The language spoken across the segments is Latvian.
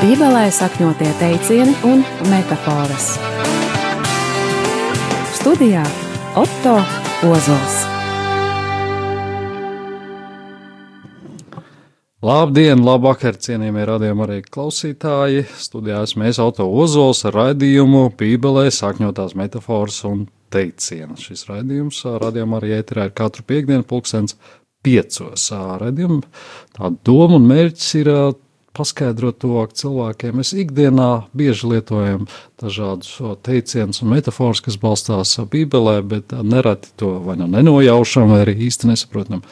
Bībelē sakņotie teicieni un metafāras. Studijā Otto Ozols. Labdien, labvakar, cienījamie radījumi arī klausītāji. Studijā esmu es Auto Ozols ar raidījumu Bībelē sakņotās metafāras un teicienus. Šis raidījums radījumā arī ēterā ir katru piekdienu pulkstens piecos. Raidījuma tā doma un mērķis ir paskaidrot tuvāk cilvēkiem. Mēs ikdienā bieži lietojam dažādus teicienus un metafāras, kas balstās Bībelē, bet nereti to vai nu nenojaušam, vai arī īsti nesaprotam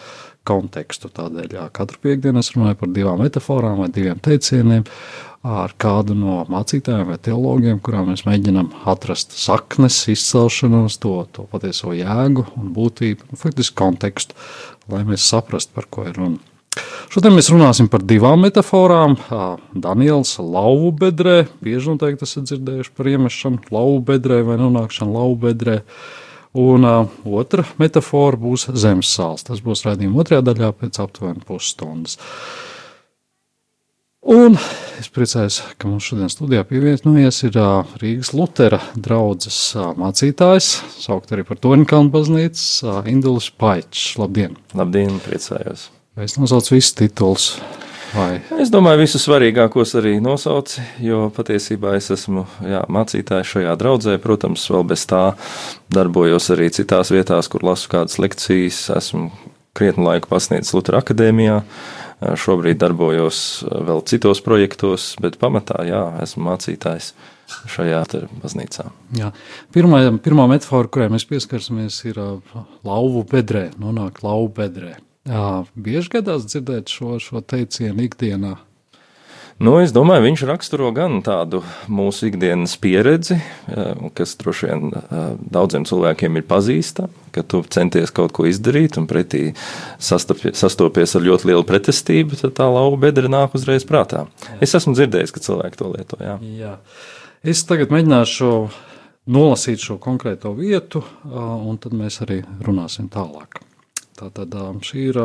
kontekstu. Tādēļ jā, katru piekdienu es runāju par divām metafārām vai diviem teicieniem ar kādu no mācītājiem vai teologiem, kurām mēs mēģinām atrast saknes, izcelšanos, to, to patieso jēgu un būtību, nu, faktiski kontekstu, lai mēs saprastu, par ko ir runa. Šodien mēs runāsim par divām metaforām. Daniels lauvu bedrē, bieži noteikti esat dzirdējuši par iemešanu lauvu bedrē vai nonākšanu lauvu bedrē. Un uh, otra metāfora būs zemes sāls. Tas būs raidījuma otrajā daļā pēc aptuveni pusstundas. Un es priecājos, ka mums šodien studijā pievienojies ir uh, Rīgas Lutera draudzes uh, mācītājs, saukt arī par Toņkalnu baznīcas, uh, Indulis Paičs. Labdien! Labdien, priecājos! Es nosaucu visus titulus. Vai? Es domāju, visus svarīgākos arī nosauci, jo patiesībā es esmu jā, mācītājs šajā draudzē. Protams, vēl bez tā darbojos arī citās vietās, kur lasu kādas lekcijas. Esmu krietnu laiku pasniedzis Lutera akadēmijā. Šobrīd darbojos vēl citos projektos, bet pamatā jā, esmu mācītājs šajā baznīcā. Jā. Pirmā, pirmā metāfora, kurai mēs pieskarsimies, ir lauvu bedrē, nonākt lauvu bedrē. Bieži gadās dzirdēt šo, šo teicienu ikdienā. Nu, es domāju, viņš raksturo gan tādu mūsu ikdienas pieredzi, kas droši vien daudziem cilvēkiem ir pazīstama, ka tu centies kaut ko izdarīt un pretī sastopies ar ļoti lielu pretestību, tad tā lauva bedra nāk uzreiz prātā. Jā. Es esmu dzirdējis, ka cilvēki to lieto. Jā. Jā. Es tagad mēģināšu nolasīt šo konkrēto vietu, un tad mēs arī runāsim tālāk. Tātad šī ir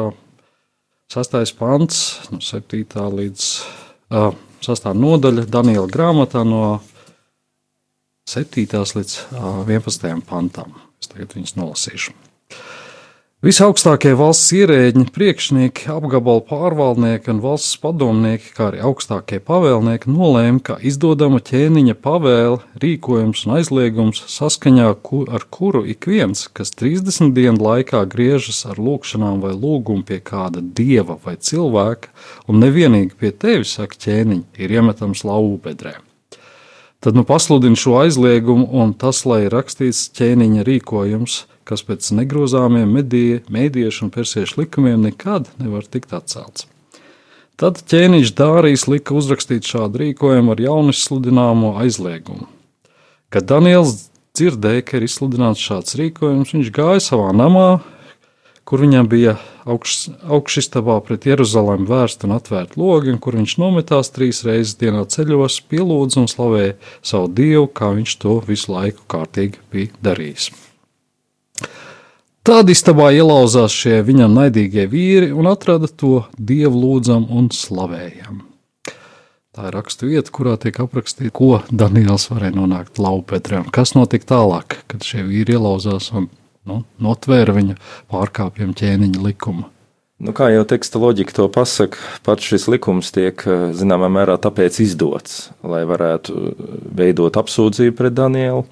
sastais pants, no 7. līdz 6. nodaļa Daniela grāmatā no 7. līdz 11. pantam. Es tagad viņus nolasīšu. Visaugstākie valsts ierēģi, priekšnieki, apgabalu pārvaldnieki un valsts padomnieki, kā arī augstākie pavēlnieki nolēma, ka izdodama ķēniņa pavēle, rīkojums un aizliegums saskaņā ar kuru ik viens, kas 30 dienu laikā griežas ar lūgšanām vai lūgumu pie kāda dieva vai cilvēka, un nevienīgi pie tevis, saka ķēniņi, ir iemetams lauvubedrē. Tad nu pasludina šo aizliegumu, un tas, lai rakstīts ķēniņa rīkojums – kas pēc negrozāmiem mēdīšu un persiešu likumiem nekad nevar tikt atcelts. Tad ķēniņš Dārijas lika uzrakstīt šādu rīkojumu ar jaunu izsludināmo aizliegumu. Kad Daniels dzirdēja, ka ir izsludināts šāds rīkojums, viņš gāja savā namā, kur viņam bija augš, augšstabā pret Jeruzalemi vērsta un atvērta logi, un kur viņš nometās trīs reizes dienā ceļos, pielūdza un slavēja savu dievu, kā viņš to visu laiku kārtīgi bija darījis. Tad istabā ielauzās šie viņam naidīgie vīri un atrada to dievu lūdzam un slavējam. Tā ir rakstu vieta, kurā tiek aprakstīts, ko Daniels varēja nonākt laupētrē un kas notika tālāk, kad šie vīri ielauzās un nu, notvēra viņa pārkāpjumu ķēniņa likumu. Nu, kā jau teksta loģika to pasaka, pats šis likums tiek zināmā mērā tāpēc izdots, lai varētu veidot apsūdzību pret Danielu.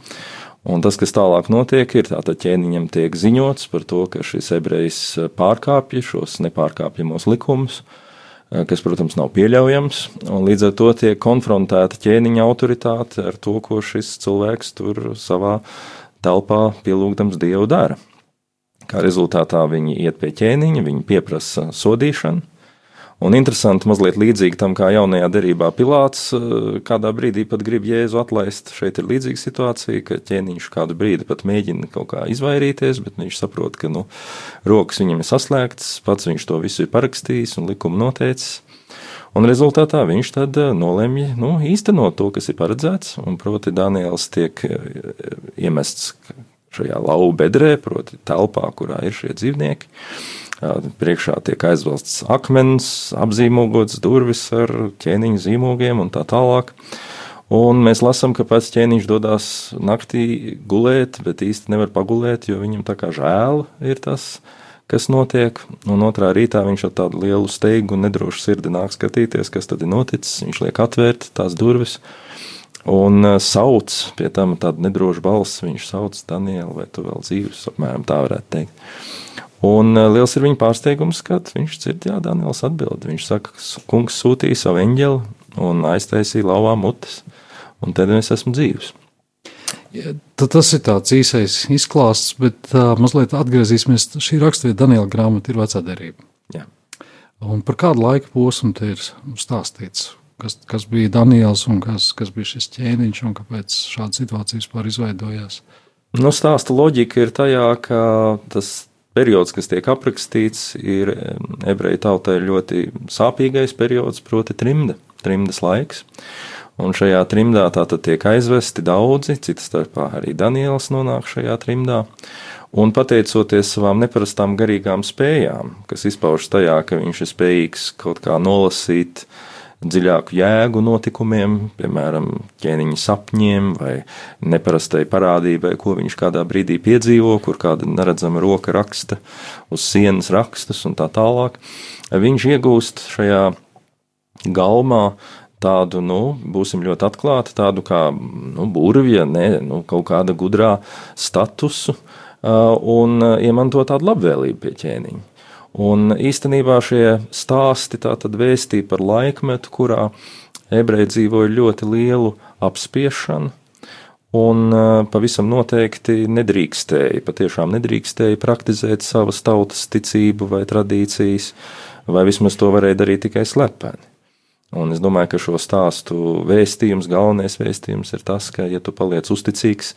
Un tas, kas tālāk notiek, ir tātad ķēniņam tiek ziņots par to, ka šis ebrejs pārkāpja šos nepārkāpjamos likumus, kas, protams, nav pieļaujams, līdz ar to tiek konfrontēta ķēniņa autoritāte ar to, ko šis cilvēks tur savā telpā pielūgdams Dievu dara. Kā rezultātā viņi iet pie ķēniņa, viņi pieprasa sodīšanu, Un interesanti, mazliet līdzīgi tam, kā jaunajā derībā Pilārs eh, kādā brīdī pat grib Jēzu atlaist. Šeit ir līdzīga situācija, ka ķēniņš kādu brīdi pat mēģina kaut kā izvairīties, bet viņš saprot, ka nu, rokas viņam ir saslēgtas, pats viņš to visu ir parakstījis un likumu noteicis. Un rezultātā viņš tad eh, nolemj nu, īstenot to, kas ir paredzēts, un proti Daniels tiek eh, iemests šajā lauva bedrē, proti telpā, kurā ir šie dzīvnieki Priekšā tiek aizvelts akmens, apzīmogots durvis ar ķēniņa zīmogiem un tā tālāk. Un mēs lasām, ka pats ķēniņš dodas naktī gulēt, bet īsti nevar pagulēt, jo viņam tā kā žēl ir tas, kas notiek. Un otrā rītā viņš ar tādu lielu steigu un nedrošu sirdi nāk skatīties, kas tad ir noticis. Viņš liek atvērt tās durvis un uh, sauc pie tam tādu nedrošu balsi. Viņš sauc Danielu, vai tu vēl dzīves, apmēram tā varētu teikt. Un uh, liels ir viņa pārsteigums, kad viņš dzird, jā, Daniels atbild. Viņš saka, kungs sūtīja savu eņģeli un aiztaisīja lauvā mutes un tad es esmu dzīves. Ja, tas ir tāds īsais izklāsts, bet uh, mazliet atgriezīsimies. Šī raksturība Daniela grāmata ir vecā derība. Jā. Un par kādu laika posmu te ir stāstīts? Kas, kas bija Daniels un kas, kas bija šis ķēniņš un kāpēc šāda situācija vispār izveidojās? Nu, stāsta loģika ir tajā, ka tas periods, kas tiek aprakstīts, ir ebreju tautai ļoti sāpīgais periods, proti, trimda, trimdas laiks. Un šajā trimdā tātad tiek aizvesti daudzi, citas starpā arī Daniels nonāk šajā trimdā. Un pateicoties savām neparastām garīgām spējām, kas izpaužas tajā, ka viņš ir spējīgs kaut kā nolasīt dziļāku jēgu notikumiem, piemēram, ķēniņa sapņiem vai neparastai parādībai, ko viņš kādā brīdī piedzīvo, kur kāda neredzama roka raksta uz sienas rakstus un tā tālāk. Viņš iegūst šajā galmā tādu, nu, būsim ļoti atklāti, tādu kā nu, burvja, ne, nu, kaut kāda gudrā statusu un iemanto tādu labvēlību pie ķēniņa. Un īstenībā šie stāsti tātad vēstīja par laikmetu, kurā ebreji dzīvoja ļoti lielu apspiešanu, un pavisam noteikti nedrīkstēja, patiešām nedrīkstēja praktizēt savas tautas ticību vai tradīcijas, vai vismaz to varēja darīt tikai slepeni. Un es domāju, ka šo stāstu vēstījums, galvenais vēstījums ir tas, ka, ja tu paliec uzticīgs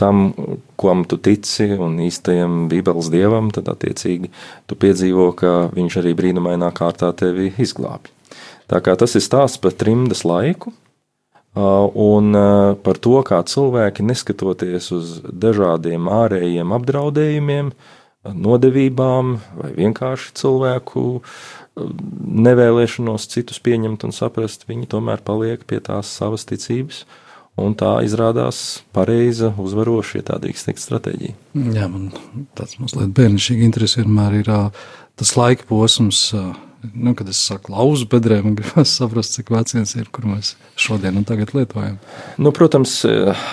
tam, kam tu tici, un īstajam Bībeles dievam, tad attiecīgi tu piedzīvo, ka viņš arī brīnumainā kārtā tevi izglābi. Tā kā tas ir stāsts par trimdas laiku, un par to, kā cilvēki, neskatoties uz dažādiem ārējiem apdraudējumiem, nodevībām vai vienkārši cilvēku nevēlēšanos citus pieņemt un saprast, viņi tomēr paliek pie tās savas ticības. Un tā izrādās pareiza, uzvaroša, ja tā drīkst teikt, stratēģija. Jā, man tāds mazliet bērnišķīgi interesi vienmēr ir tas laika posms, nu, kad es saku lauzu bedrē, man gribas saprast, cik veciems ir, kur mēs šodien un tagad lietojam. Nu, protams,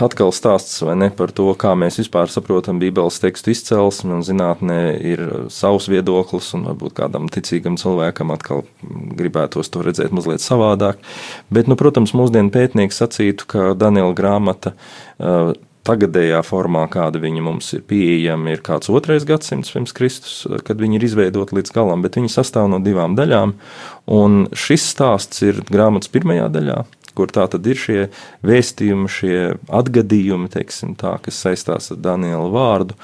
atkal stāsts ne par to, kā mēs vispār saprotam Bībeles tekstu izcelsmi un zinātnē ir savs viedoklis un varbūt kādam ticīgam cilvēkam atkal gribētos to redzēt mazliet savādāk. Bet, nu, protams, mūsdienu pētnieki sacītu, ka Daniela grāmata tagadējā formā, kāda viņa mums ir pieejama, ir kāds otrais gadsimts pirms Kristus, kad viņi ir izveidoti līdz galam, bet viņi sastāv no divām daļām. Un šis stāsts ir grāmatas pirmajā daļā, kur tā tad ir šie vēstījumi, šie atgadījumi, teiksim, tā, kas saistās ar Daniela vārdu.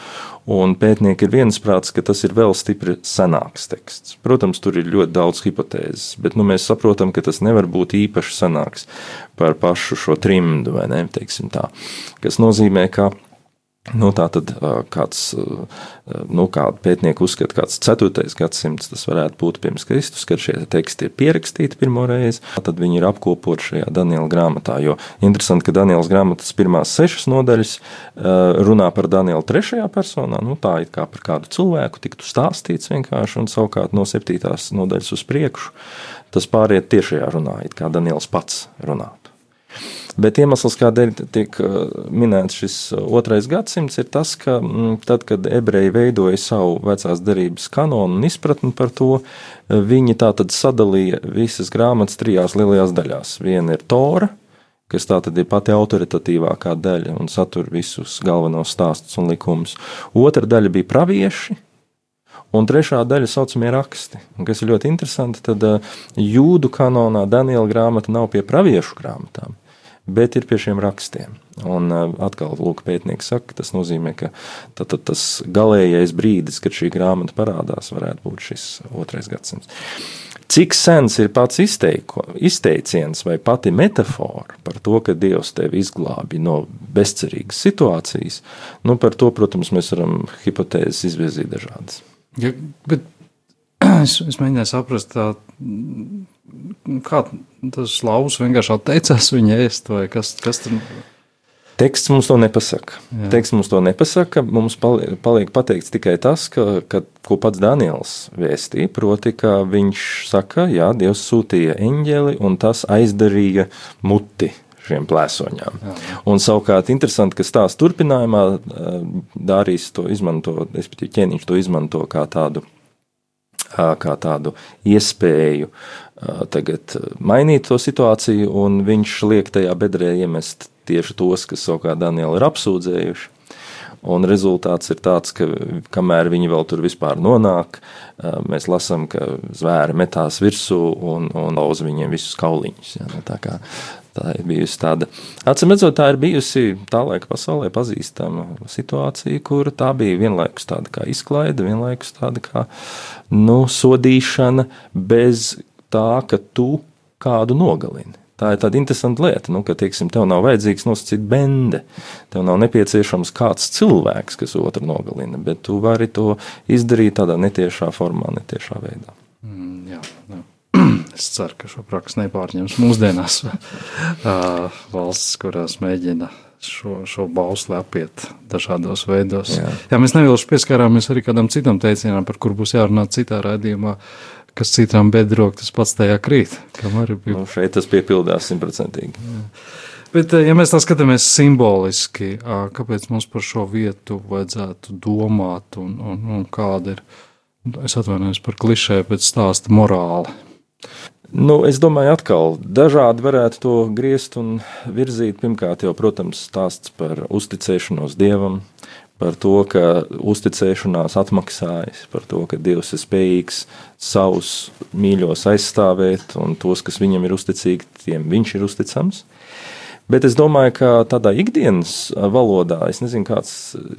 Un pētnieki ir viensprāts, ka tas ir vēl stipri senāks teksts. Protams, tur ir ļoti daudz hipotēzes, bet nu, mēs saprotam, ka tas nevar būt īpaši senāks par pašu šo trimdu, vai ne? Tā, kas nozīmē, ka Nu, tā tad kāds, nu, kāda pētnieka uzskata, kāds 4. gadsimts tas varētu būt pirms Kristus, kad šie teksti ir pierakstīti pirmo reizi. Tad viņi ir apkopoti šajā Daniela grāmatā. Jo interesanti, ka Daniels grāmatas pirmās sešas nodaļas runā par Danielu trešajā personā. Nu, tā it kā par kādu cilvēku tiktu stāstīts vienkārši, un savukārt no septītās nodaļas uz priekšu tas pāriet tiešajā runā, it kā Daniels pats runā. Bet iemesls, kādēļ tiek uh, minēts šis uh, otrais gadsimts, ir tas, ka mm, tad, kad ebreji veidoja savu vecās derības kanonu un izpratni par to, uh, viņi tā tad sadalīja visas grāmatas trijās lielajās daļās. Viena ir Tora, kas tā tad ir pati autoritatīvākā daļa un satur visus galvenos stāstus un likumus. Otra daļa bija pravieši, Un trešā daļa saucamie raksti, un kas ir ļoti interesanti, tad jūdu kanonā Daniela grāmata nav pie praviešu grāmatām bet ir pie šiem rakstiem. Un uh, atkal, lūk, pētnieks saka, tas nozīmē, ka tad, tad tas galīgais brīdis, kad šī grāmata parādās, varētu būt šis otrais gadsimts. Cik sens ir pats izteiko, izteiciens vai pati metāfora par to, ka Dievs tevi izglābi no bezcerīgas situācijas, nu par to, protams, mēs varam hipotēzes izvirzīt dažādas. Ja, bet es, es mēģināju saprast, tā, kā tas lauvs vienkārši atteicās viņa ēst, vai kas, kas tur Teksts mums to nepasaka. Jā. Teksts mums to nepasaka. Mums paliek, paliek pateikts tikai tas, ka, ka, ko pats Daniels vēstīja. Proti, ka viņš saka, ka Dievs sūtīja eņģeli un tas aizdarīja muti šiem plēsoņām. Jā. Un savukārt interesanti, ka stāsta turpinājumā Dārijas to izmanto, respektīvi ķēniņš to izmanto kā tādu, kā tādu iespēju tagad mainīt to situāciju, un viņš liek tajā bedrē iemest tieši tos, kas savukārt Danielu ir apsūdzējuši. Un rezultāts ir tāds, ka kamēr viņi vēl tur vispār nonāk, mēs lasām, ka zvēri metās virsū un, un lauza viņiem visus kauliņus. Ja, nu, tā, kā, tā ir bijusi tāda, atcīm redzot, tā ir bijusi tā laika pasaulē pazīstama situācija, kur tā bija vienlaikus tāda kā izklaide, vienlaikus tāda kā nu, sodīšana bez tā, ka tu kādu nogalini. Tā ir tāda interesanta lieta, nu, ka, teiksim, tev nav vajadzīgs nosacīt bende. Tev nav nepieciešams kāds cilvēks, kas otru nogalina, bet tu vari to izdarīt tādā netiešā formā, netiešā veidā. Mm, jā. Es ceru, ka šo praksi nepārņems mūsdienās valsts, kurās mēģina šo, šo bausli apiet dažādos veidos. Jā, jā mēs nevilši pieskārāmies arī kādam citam teicienam, par kur būs jārunā citā raidījumā. Kas citām bedrok, tas pats tajā krīt. Bija... Nu, šeit tas piepildās simtprocentīgi. Bet, ja mēs tā skatāmies simboliski, kāpēc mums par šo vietu vajadzētu domāt un, un, un kāda ir, es atvainojos par klišē, bet stāsta morāli. Nu, es domāju, atkal dažādi varētu to griezt un virzīt. Pirmkārt, jau, protams, stāsts par uzticēšanos dievam, par to, ka uzticēšanās atmaksājas, par to, ka Dievs ir spējīgs savus mīļos aizstāvēt, un tos, kas viņam ir uzticīgi, tiem viņš ir uzticams. Bet es domāju, ka tādā ikdienas valodā, es nezinu, kāds,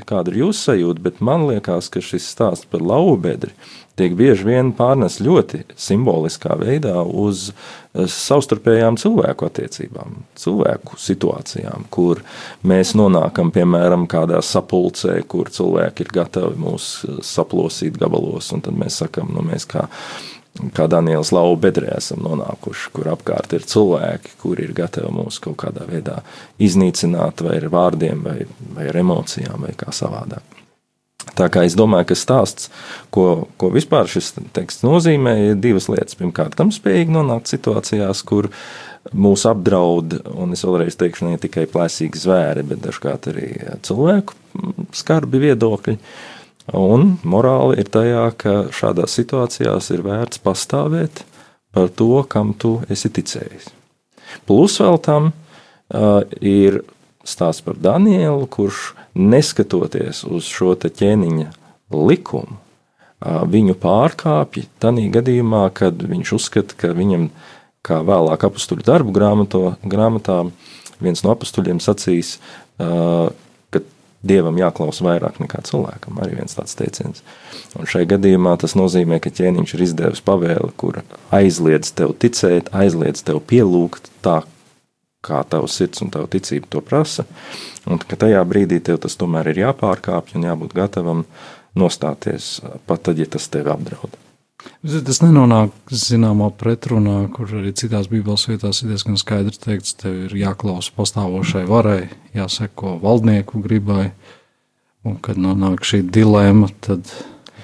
kāda ir jūsu sajūta, bet man liekas, ka šis stāsts par lauvu bedri tiek bieži vien pārnes ļoti simboliskā veidā uz savstarpējām cilvēku attiecībām, cilvēku situācijām, kur mēs nonākam, piemēram, kādā sapulcē, kur cilvēki ir gatavi mūs saplosīt gabalos, un tad mēs sakam, nu mēs kā kā Daniels Lau bedrē esam nonākuši, kur apkārt ir cilvēki, kuri ir gatavi mūs kaut kādā veidā iznīcināt, vai ar vārdiem, vai, vai ar emocijām, vai kā savādāk. Tā kā es domāju, ka stāsts, ko, ko vispār šis teksts nozīmē, ir divas lietas. Pirmkārt, tam spējīgi nonākt situācijās, kur mūs apdraud, un es vēlreiz teikšu, ne tikai plēsīgi zvēri, bet dažkārt arī cilvēku skarbi viedokļi. Un morāli ir tajā, ka šādās situācijās ir vērts pastāvēt par to, kam tu esi ticējis. Plus vēl tam uh, ir stāsts par Danielu, kurš neskatoties uz šo ķēniņa likumu, viņu pārkāpj tādā gadījumā, kad viņš uzskata, ka viņam, kā vēlāk apstuļu darbu grāmato, grāmatā, viens no apstuļiem sacīs, ka dievam jāklausa vairāk nekā cilvēkam. Arī viens tāds teiciens. Un šai gadījumā tas nozīmē, ka ķēniņš ir izdevis pavēli, kur aizliedz tev ticēt, aizliedz tev pielūgt tā, kā tavs sirds un tava ticība to prasa. Un ka tajā brīdī tev tas tomēr ir jāpārkāpj un jābūt gatavam nostāties pat tad, ja tas tevi apdraud. Tas nenonāk zināmā pretrunā, kur arī citās Bībeles vietās ir diezgan skaidrs teikts, tev ir jāklausa pastāvošai varai, jāseko valdnieku gribai, un kad nonāk šī dilēma, tad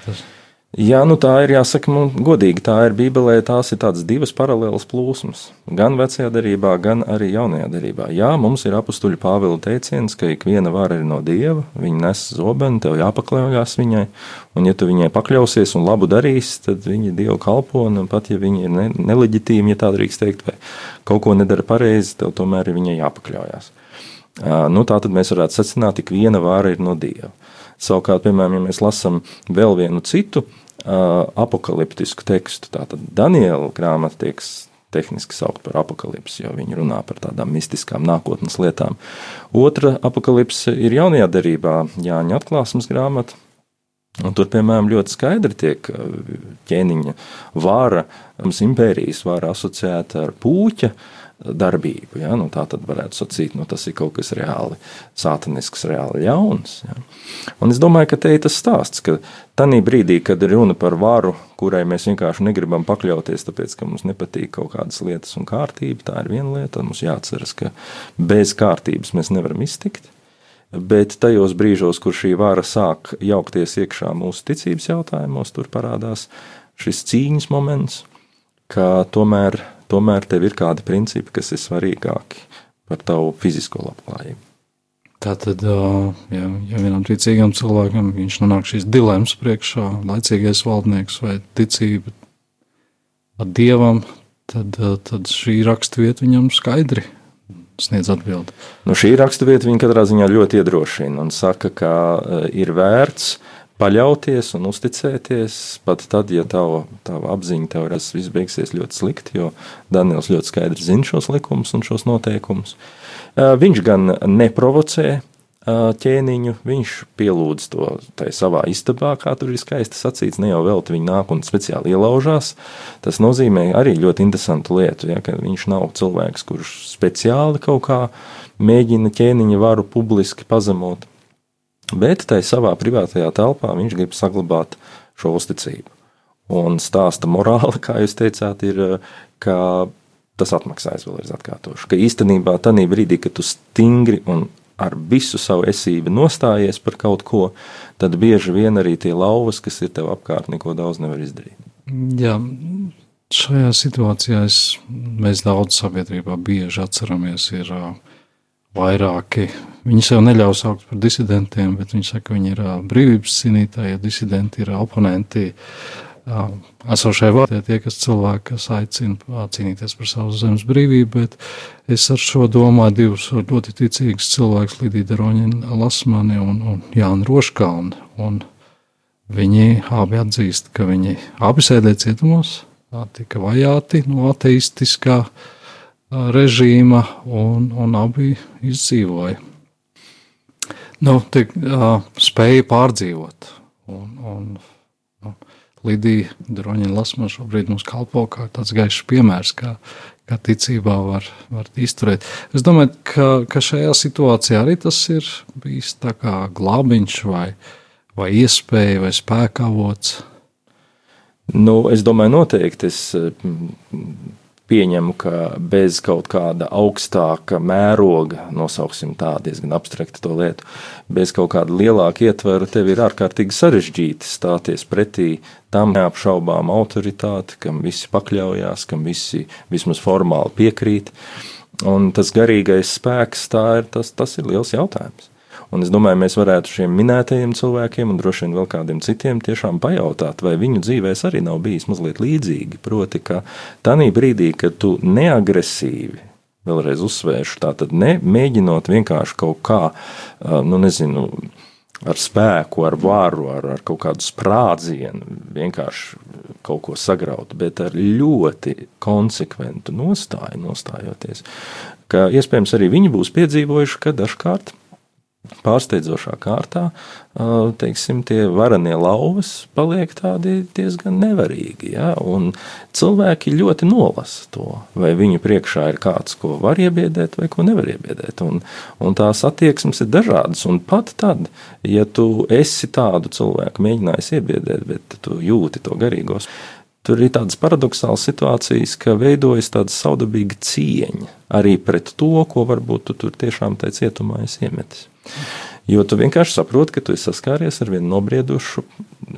tas ir Jā, nu tā ir jāsaka, man godīgi. Tā ir Bībelē, tās ir tādas divas paralēlas plūsmas. Gan vecajā darbā, gan arī jaunajā darbā. Jā, mums ir apakstuļu Pāvila teiciens, ka ik viena vara ir no dieva, viņa nes zobenu, tev jāpakļaujas viņai. Un, ja tu viņai pakļausies un labu darīsi, tad viņa dievu kalpo. Un pat ja viņa ir ne, neleģitīma, ja tā drīkst teikt, vai kaut ko nedara pareizi, tev tomēr ir viņai jāpakļaujas. Nu, tā tad mēs varētu secināt, ka viena vara ir no dieva. Savukārt, piemēram, ja mēs lasām vēl vienu citu apakaliptisku tekstu, tātad Daniela grāmata tiek tehniski saukt par apakalipsi, jo viņi runā par tādām mistiskām nākotnes lietām. Otra apakalipse ir jaunajā derībā Jāņa atklāsmes grāmata. Un tur, piemēram, ļoti skaidri tiek ķēniņa vāra, mums impērijas vāra asociēta ar pūķa darbību. Ja? Nu, tā tad varētu sacīt, nu, tas ir kaut kas reāli sātanisks, reāli ļauns. Ja? Un es domāju, ka te ir tas stāsts, ka tajā brīdī, kad ir runa par varu, kurai mēs vienkārši negribam pakļauties, tāpēc, ka mums nepatīk kaut kādas lietas un kārtība, tā ir viena lieta, un mums jāatceras, ka bez kārtības mēs nevaram iztikt. Bet tajos brīžos, kur šī vara sāk jaukties iekšā mūsu ticības jautājumos, tur parādās šis cīņas moments, ka tomēr tomēr tev ir kādi principi, kas ir svarīgāki par tavu fizisko labklājību. Tā tad, ja, ja vienam ticīgam cilvēkam viņš nonāk šīs dilemmas priekšā, laicīgais valdnieks vai ticība dievam, tad, tad šī raksturvieta viņam skaidri sniedz atbildi. Nu, šī raksturvieta viņa katrā ziņā ļoti iedrošina un saka, ka ir vērts paļauties un uzticēties, pat tad, ja tava, tava apziņa tev tas viss beigsies ļoti slikti, jo Daniels ļoti skaidri zina šos likumus un šos noteikumus. Viņš gan neprovocē ķēniņu, viņš pielūdz to savā istabā, kā tur ir skaisti sacīts, ne jau vēl te viņi nāk un speciāli ielaužās. Tas nozīmē arī ļoti interesantu lietu, ja, ka viņš nav cilvēks, kurš speciāli kaut kā mēģina ķēniņa varu publiski pazemot bet tai savā privātajā telpā viņš grib saglabāt šo uzticību. Un stāsta morāla, kā jūs teicāt, ir, ka tas atmaksājas vēlreiz atkārtošu. Ka īstenībā tajā brīdī, kad tu stingri un ar visu savu esību nostājies par kaut ko, tad bieži vien arī tie lauvas, kas ir tev apkārt, neko daudz nevar izdarīt. Jā, šajā situācijā es, mēs daudz sabiedrībā bieži atceramies, ir vairāki. Viņi sev neļauj saukt par disidentiem, bet viņi saka, ka viņi ir brīvības cīnītāji, ja disidenti ir oponenti. Esošai vārtē tie, kas cilvēki, kas aicina cīnīties par savu zemes brīvību, bet es ar šo domāju divus ļoti ticīgus cilvēkus, Lidija Roņina Lasmani un, un Jānu Roškalnu. Un viņi abi atzīst, ka viņi abi sēdēja cietumos, tika vajāti no ateistiskā uh, režīma, un, un abi izdzīvoja. Nu, tik, uh, spēja pārdzīvot. Un, un, nu, Lidija Droņina Lasma šobrīd mums kalpo kā tāds gaišs piemērs, kā, kā ticībā var, var izturēt. Es domāju, ka, ka šajā situācijā arī tas ir bijis tā kā glābiņš vai, vai iespēja vai spēka avots. Nu, es domāju, noteikti. Es pieņemu, ka bez kaut kāda augstāka mēroga, nosauksim tā diezgan abstrakta to lietu, bez kaut kāda lielāka ietvara, tev ir ārkārtīgi sarežģīti stāties pretī tam neapšaubām autoritāti, kam visi pakļaujās, kam visi vismaz formāli piekrīt. Un tas garīgais spēks, ir, tas, tas ir liels jautājums. Un es domāju, mēs varētu šiem minētajiem cilvēkiem, un droši vien vēl kādiem citiem, tiešām pajautāt, vai viņu dzīvēs arī nav bijis mazliet līdzīgi. Proti, ka tajā brīdī, kad tu neagresīvi vēlreiz uzsvēršu, tā tad nemēģinot vienkārši kaut kā, nu, nezinu, ar spēku, ar varu, ar, ar kaut kādu sprādzienu, vienkārši kaut ko sagraut, bet ar ļoti konsekventu nostāju, nostājoties, ka iespējams arī viņi būs piedzīvojuši, ka dažkārt pārsteidzošā kārtā, teiksim, tie varanie lauvas paliek tādi diezgan nevarīgi. Ja? Cilvēki ļoti nolasa to, vai viņu priekšā ir kāds, ko var iebiedēt, vai ko nevar iebiedēt. Un, un tās attieksmes ir dažādas. Un pat tad, ja tu esi tādu cilvēku mēģinājis iebiedēt, bet tu jūti to garīgos. Tur ir tādas paradoxālas situācijas, ka veidojas tāda saudabīga cieņa arī pret to, ko varbūt tu tur tiešām tajā cietumā esi iemetis. Jo tu vienkārši saproti, ka tu esi saskāries ar vienu nobriedušu,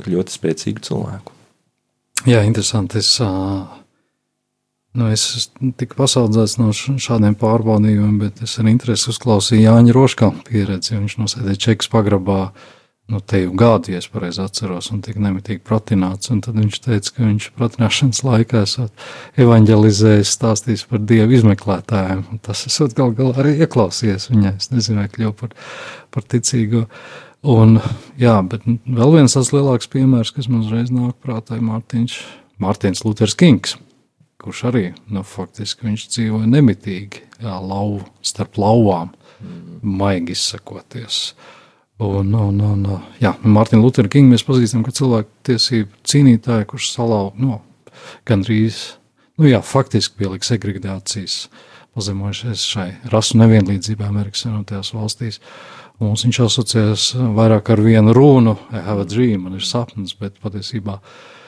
ļoti spēcīgu cilvēku. Jā, interesanti. Es, nu, es tiku pasaudzēts no šādiem pārbaudījumiem, bet es ar interesi uzklausīju Jāņa Roškā pieredzi. Viņš nosēdēja Čekas pagrabā nu, te jau gadu, ja es pareizi atceros, un tik nemitīgi pratināts. Un tad viņš teica, ka viņš pratināšanas laikā esot evanģelizējis, stāstījis par dievu izmeklētājiem. Un tas esot gal galā arī ieklausījies viņai. Es nezinu, vai kļuvu par, par ticīgo. Un, jā, bet vēl viens tas lielāks piemērs, kas man uzreiz nāk prātā, ir Mārtiņš, Mārtiņš Luters Kings, kurš arī, nu, faktiski viņš dzīvoja nemitīgi, jā, lauv, starp lauvām, mm. maigi izsakoties. Uh, Un, un, un, jā, Mārtiņu Lutheru Kingu mēs pazīstam, kā cilvēku tiesību cīnītāju, kurš salauza nu, gandrīz, nu jā, faktiski pielika segregācijas pazemojušies šai rasu nevienlīdzībai Amerikas Savienotajās valstīs. Mums viņš asociējas vairāk ar vienu runu, I have a dream, man ir sapnis, bet patiesībā viņa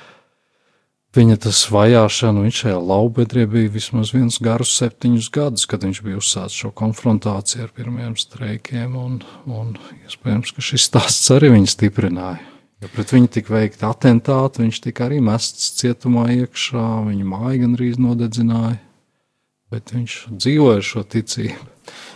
tas vajāšana, viņš šajā laubedrē bija vismaz viens garus septiņus gadus, kad viņš bija uzsācis šo konfrontāciju ar pirmiem streikiem, un, un iespējams, ka šis stāsts arī viņu stiprināja. Ja pret viņu tika veikti atentāti, viņš tika arī mests cietumā iekšā, viņa māja gandrīz nodedzināja, bet viņš dzīvoja ar šo ticību.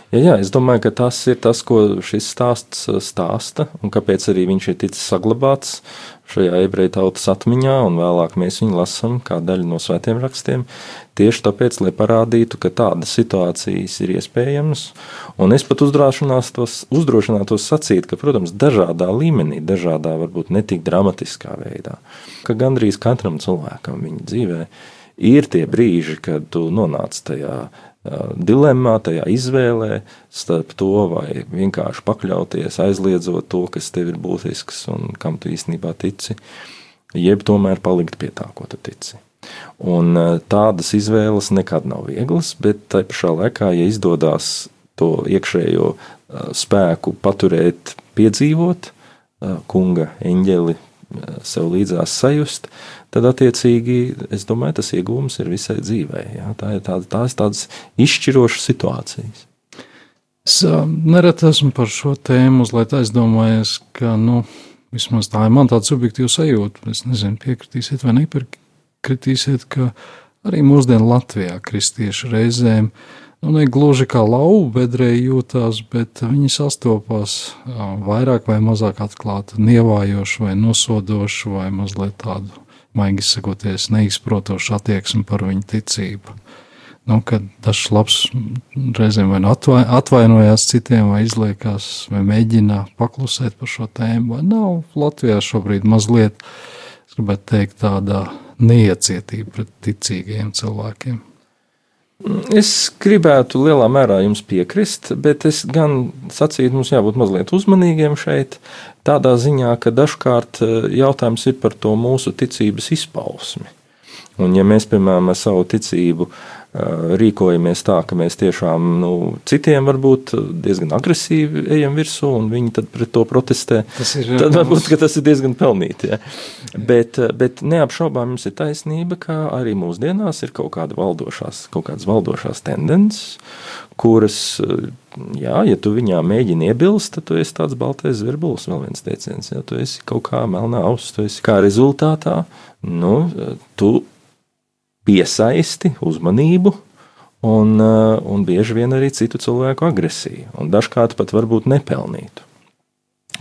Ja, jā, es domāju, ka tas ir tas, ko šis stāsts uh, stāsta, un kāpēc arī viņš ir ticis saglabāts šajā ebreju tautas atmiņā, un vēlāk mēs viņu lasām kā daļu no svētiem rakstiem. Tieši tāpēc, lai parādītu, ka tādas situācijas ir iespējamas, un es pat tos, uzdrošinātos sacīt, ka, protams, dažādā līmenī, dažādā, varbūt ne tik dramatiskā veidā, ka gandrīz katram cilvēkam viņa dzīvē ir tie brīži, kad tu nonāc tajā dilemmā, tajā izvēlē starp to, vai vienkārši pakļauties, aizliedzot to, kas tev ir būtisks un kam tu īstenībā tici, jeb tomēr palikt pie tā, ko tu tici. Un tādas izvēles nekad nav vieglas, bet tai pašā laikā, ja izdodas to iekšējo spēku paturēt, piedzīvot, kunga eņģeli sev līdzās sajust, tad attiecīgi es domāju, tas iegūms ir visai dzīvē. Jā. Tā ir tāda, tās tādas izšķirošas situācijas. Es nereti esmu par šo tēmu mazliet aizdomājies, ka, nu, vismaz tā ir man tāda subjektīva sajūta. Es nezinu, piekritīsiet vai nepiekritīsiet, ka arī mūsdienu Latvijā kristieši reizēm nu, ne gluži kā lauva bedrē jūtās, bet viņi sastopās vairāk vai mazāk atklāti, nievājošu vai nosodošu vai mazliet tādu maigi sakoties, neizprotošu attieksmi par viņu ticību. Nu, kad dažs labs reizēm vai nu atvai, atvainojās citiem, vai izliekās, vai mēģina paklusēt par šo tēmu, vai nav Latvijā šobrīd mazliet, es gribētu teikt, tāda neiecietība pret ticīgiem cilvēkiem. Es gribētu lielā mērā jums piekrist, bet es gan sacītu, mums jābūt mazliet uzmanīgiem šeit, tādā ziņā, ka dažkārt eh, jautājums ir par to mūsu ticības izpausmi. Un ja mēs, piemēram, ar savu ticību uh, rīkojamies tā, ka mēs tiešām nu, citiem varbūt diezgan agresīvi ejam virsū, un viņi tad pret to protestē. Ir, tad varbūt tas ir diezgan pelnīti. Ja. Bet, bet neapšaubām jums ir taisnība, ka arī mūsdienās ir kaut, kāda valdošās, kaut kādas valdošās tendences, kuras, jā, ja tu viņām mēģini iebilst, tad tu esi tāds baltais zvirbulis, vēl viens teiciens. Ja tu esi kaut kā melnā auss, tu esi kā rezultātā, nu, tu piesaisti uzmanību un, uh, un bieži vien arī citu cilvēku agresiju, un dažkārt pat varbūt nepelnītu.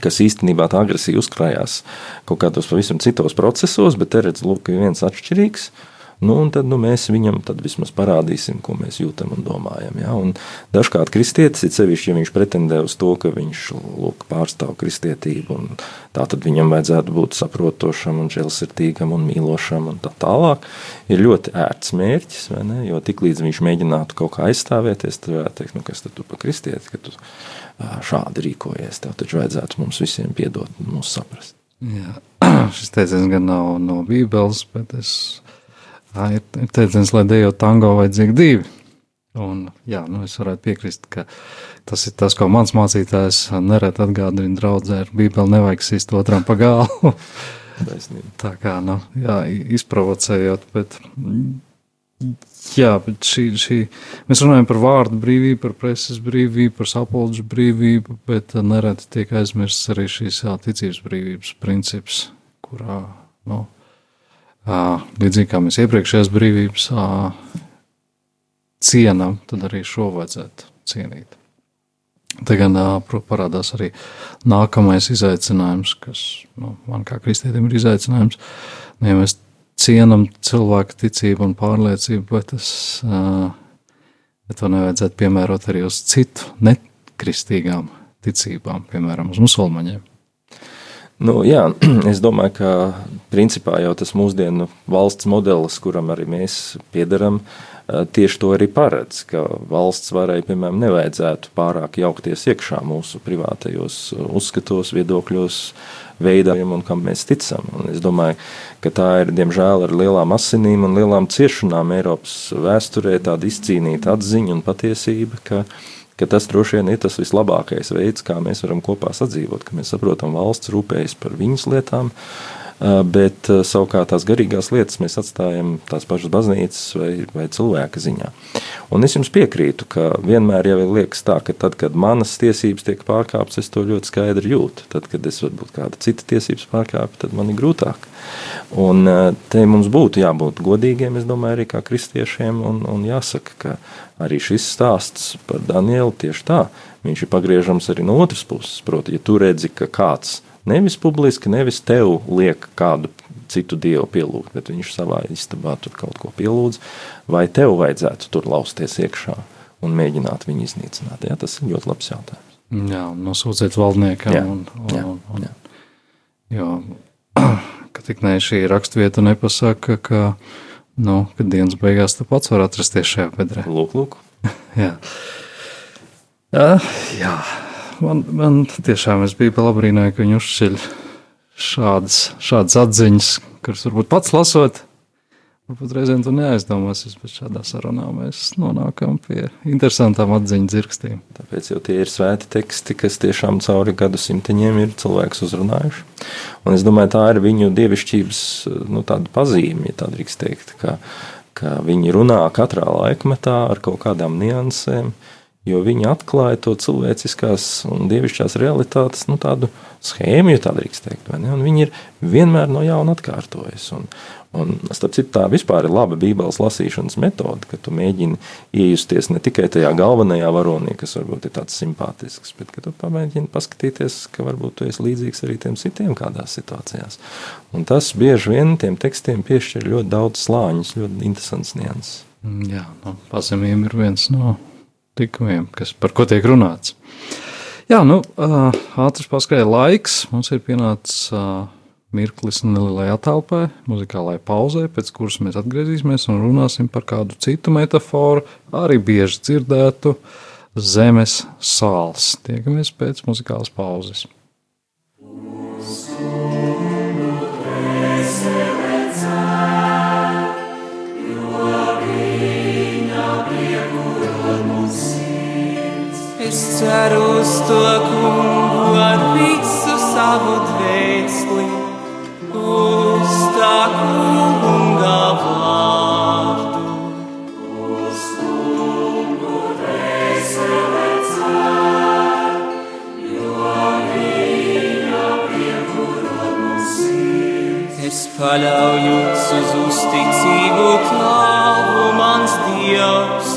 Kas īstenībā tā agresija uzkrājās kaut kādos pavisam citos procesos, bet te redz, lūk, viens atšķirīgs. Nu, tad nu, mēs viņam tad vismaz parādīsim, ko mēs jūtam un domājam. Ja? Un dažkārt kristietis, sevišķi, ja viņš pretendē uz to, ka viņš lūk, pārstāv kristietību, tā tad viņam vajadzētu būt saprotošam, un žēlsirdīgam un mīlošam un tā tālāk, ir ļoti ērts mērķis. Jo tiklīdz viņš mēģinātu kaut kā aizstāvēties, tad varētu teikt, nu, kas tad tu pa kristieti, ka tu šādi rīkojies. Tev taču vajadzētu mums visiem piedot un mūs saprast. Jā, šis teiciens gan nav no Bībeles, bet es Tā ir, ir teiciens, lai dejo tango vajadzīgi divi. Un, jā, nu es varētu piekrist, ka tas ir tas, ko mans mācītājs nereti atgādina draudzē ar bībeli nevajag sist otram pa galvu. Tā kā, nu, jā, izprovocējot, bet, jā, bet šī, šī, mēs runājam par vārdu brīvību, par preses brīvību, par sapulģu brīvību, bet nereti tiek aizmirsts arī šīs jā, ticības brīvības princips, kurā, nu, līdzīgi kā mēs iepriekšējās brīvības cienām, tad arī šo vajadzētu cienīt. Tagad parādās arī nākamais izaicinājums, kas nu, man kā kristietim ir izaicinājums. Nu, ja mēs cienām cilvēku ticību un pārliecību, bet, tas, bet to nevajadzētu piemērot arī uz citu nekristīgām ticībām, piemēram, uz musulmaņiem. Nu, jā, es domāju, ka principā jau tas mūsdienu valsts modelis, kuram arī mēs piedaram, eh, tieši to arī paredz, ka valsts varai, piemēram, nevajadzētu pārāk jaukties iekšā mūsu privātajos uzskatos, viedokļos, veidojam un kam mēs ticam. Un es domāju, ka tā ir diemžēl ar lielām asinīm un lielām ciešanām Eiropas vēsturē tāda izcīnīta atziņa un patiesība, ka, ka tas droši vien ir tas vislabākais veids, kā mēs varam kopā sadzīvot, ka mēs saprotam valsts rūpējas par viņas lietām, bet savukārt tās garīgās lietas mēs atstājam tās pašas baznīcas vai, vai cilvēka ziņā. Un es jums piekrītu, ka vienmēr jau liekas tā, ka tad, kad manas tiesības tiek pārkāptas, es to ļoti skaidri jūtu. Tad, kad es varbūt kāda cita tiesības pārkāpju, tad man ir grūtāk. Un te mums būtu jābūt godīgiem, es domāju, arī kā kristiešiem, un, un jāsaka, ka arī šis stāsts par Danielu tieši tā, viņš ir pagriežams arī no otras puses. Proti, ja tu redzi, ka kāds Nevis publiski, nevis tev liek kādu citu dievu pielūgt, bet viņš savā istabā tur kaut ko pielūdz, vai tev vajadzētu tur lausties iekšā un mēģināt viņu iznīcināt. Jā, tas ir ļoti labs jautājums. Jā, nosūdzēt valdniekam. Jā, un, un, jā, un, jā. Jo, ka tik ne šī rakstvieta nepasaka, ka, nu, ka dienas beigās tu pats var atrasties šajā bedrē. Lūk, lūk. jā. Jā, jā man, man tiešām es biju palabrīnājis, ka viņi uzceļ šādas, šādas atziņas, kuras varbūt pats lasot. Varbūt reizēm tu neaizdomāsies, bet šādā sarunā mēs nonākam pie interesantām atziņu dzirkstiem. Tāpēc jau tie ir svēti teksti, kas tiešām cauri gadsimtiņiem ir cilvēks uzrunājuši. Un es domāju, tā ir viņu dievišķības nu, pazīme, ja tā drīkst teikt, ka, ka viņi runā katrā laikmetā ar kaut kādām niansēm, uh, jo viņi atklāja to cilvēciskās un dievišķās realitātes nu, tādu schēmu, ja tā drīkst teikt. Viņi ir vienmēr no jauna atkārtojas. Un, un, starp citu, tā vispār ir laba Bībeles lasīšanas metode, ka tu mēģini iejusties ne tikai tajā galvenajā varonī, kas varbūt ir tāds simpātisks, bet ka tu pamēģini paskatīties, ka varbūt tu esi līdzīgs arī tiem citiem kādās situācijās. Un tas bieži vien tiem tekstiem piešķir ļoti daudz slāņus, ļoti interesants nianses. Jā, no pazemiem ir viens no likumiem, kas, par ko tiek runāts. Jā, nu, ātrs paskrēja laiks. Mums ir pienācis mirklis nelielai atalpai, muzikālai pauzē, pēc kuras mēs atgriezīsimies un runāsim par kādu citu metaforu, arī bieži dzirdētu zemes sāls. Tiekamies pēc muzikālas pauzes. Ceru uz to kungu ar visu savu dvēseli, uz tā kunga vārdu. Uz kungu dvēseli cer, jo viņa piekurot mums sirds. Es paļaujos uz uzticību tavu, mans Dievs,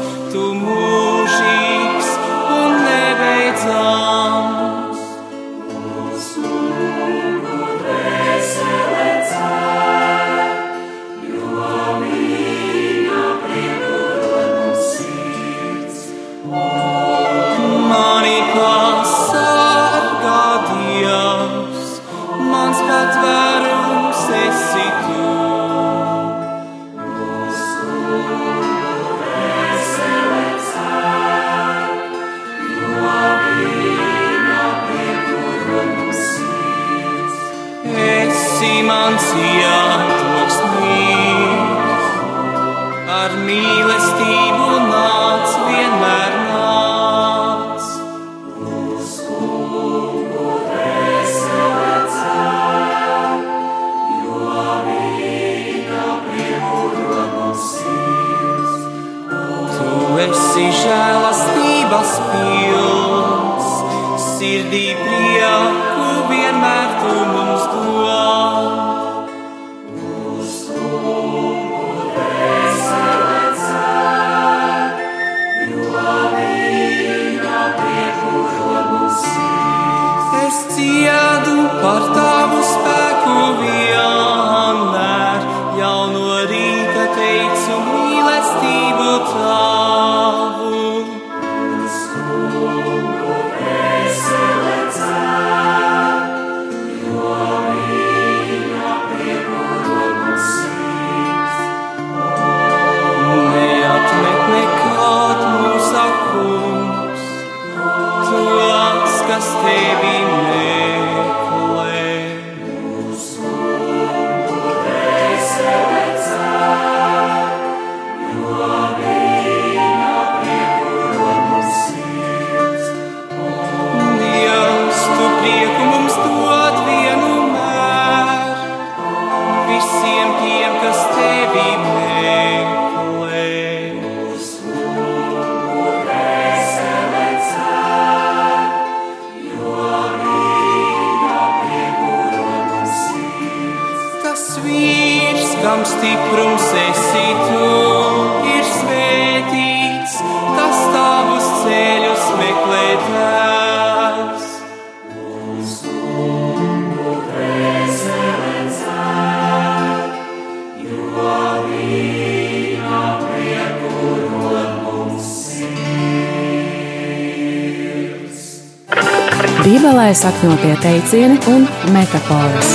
Bībelē sakņotie teicieni un metafāras.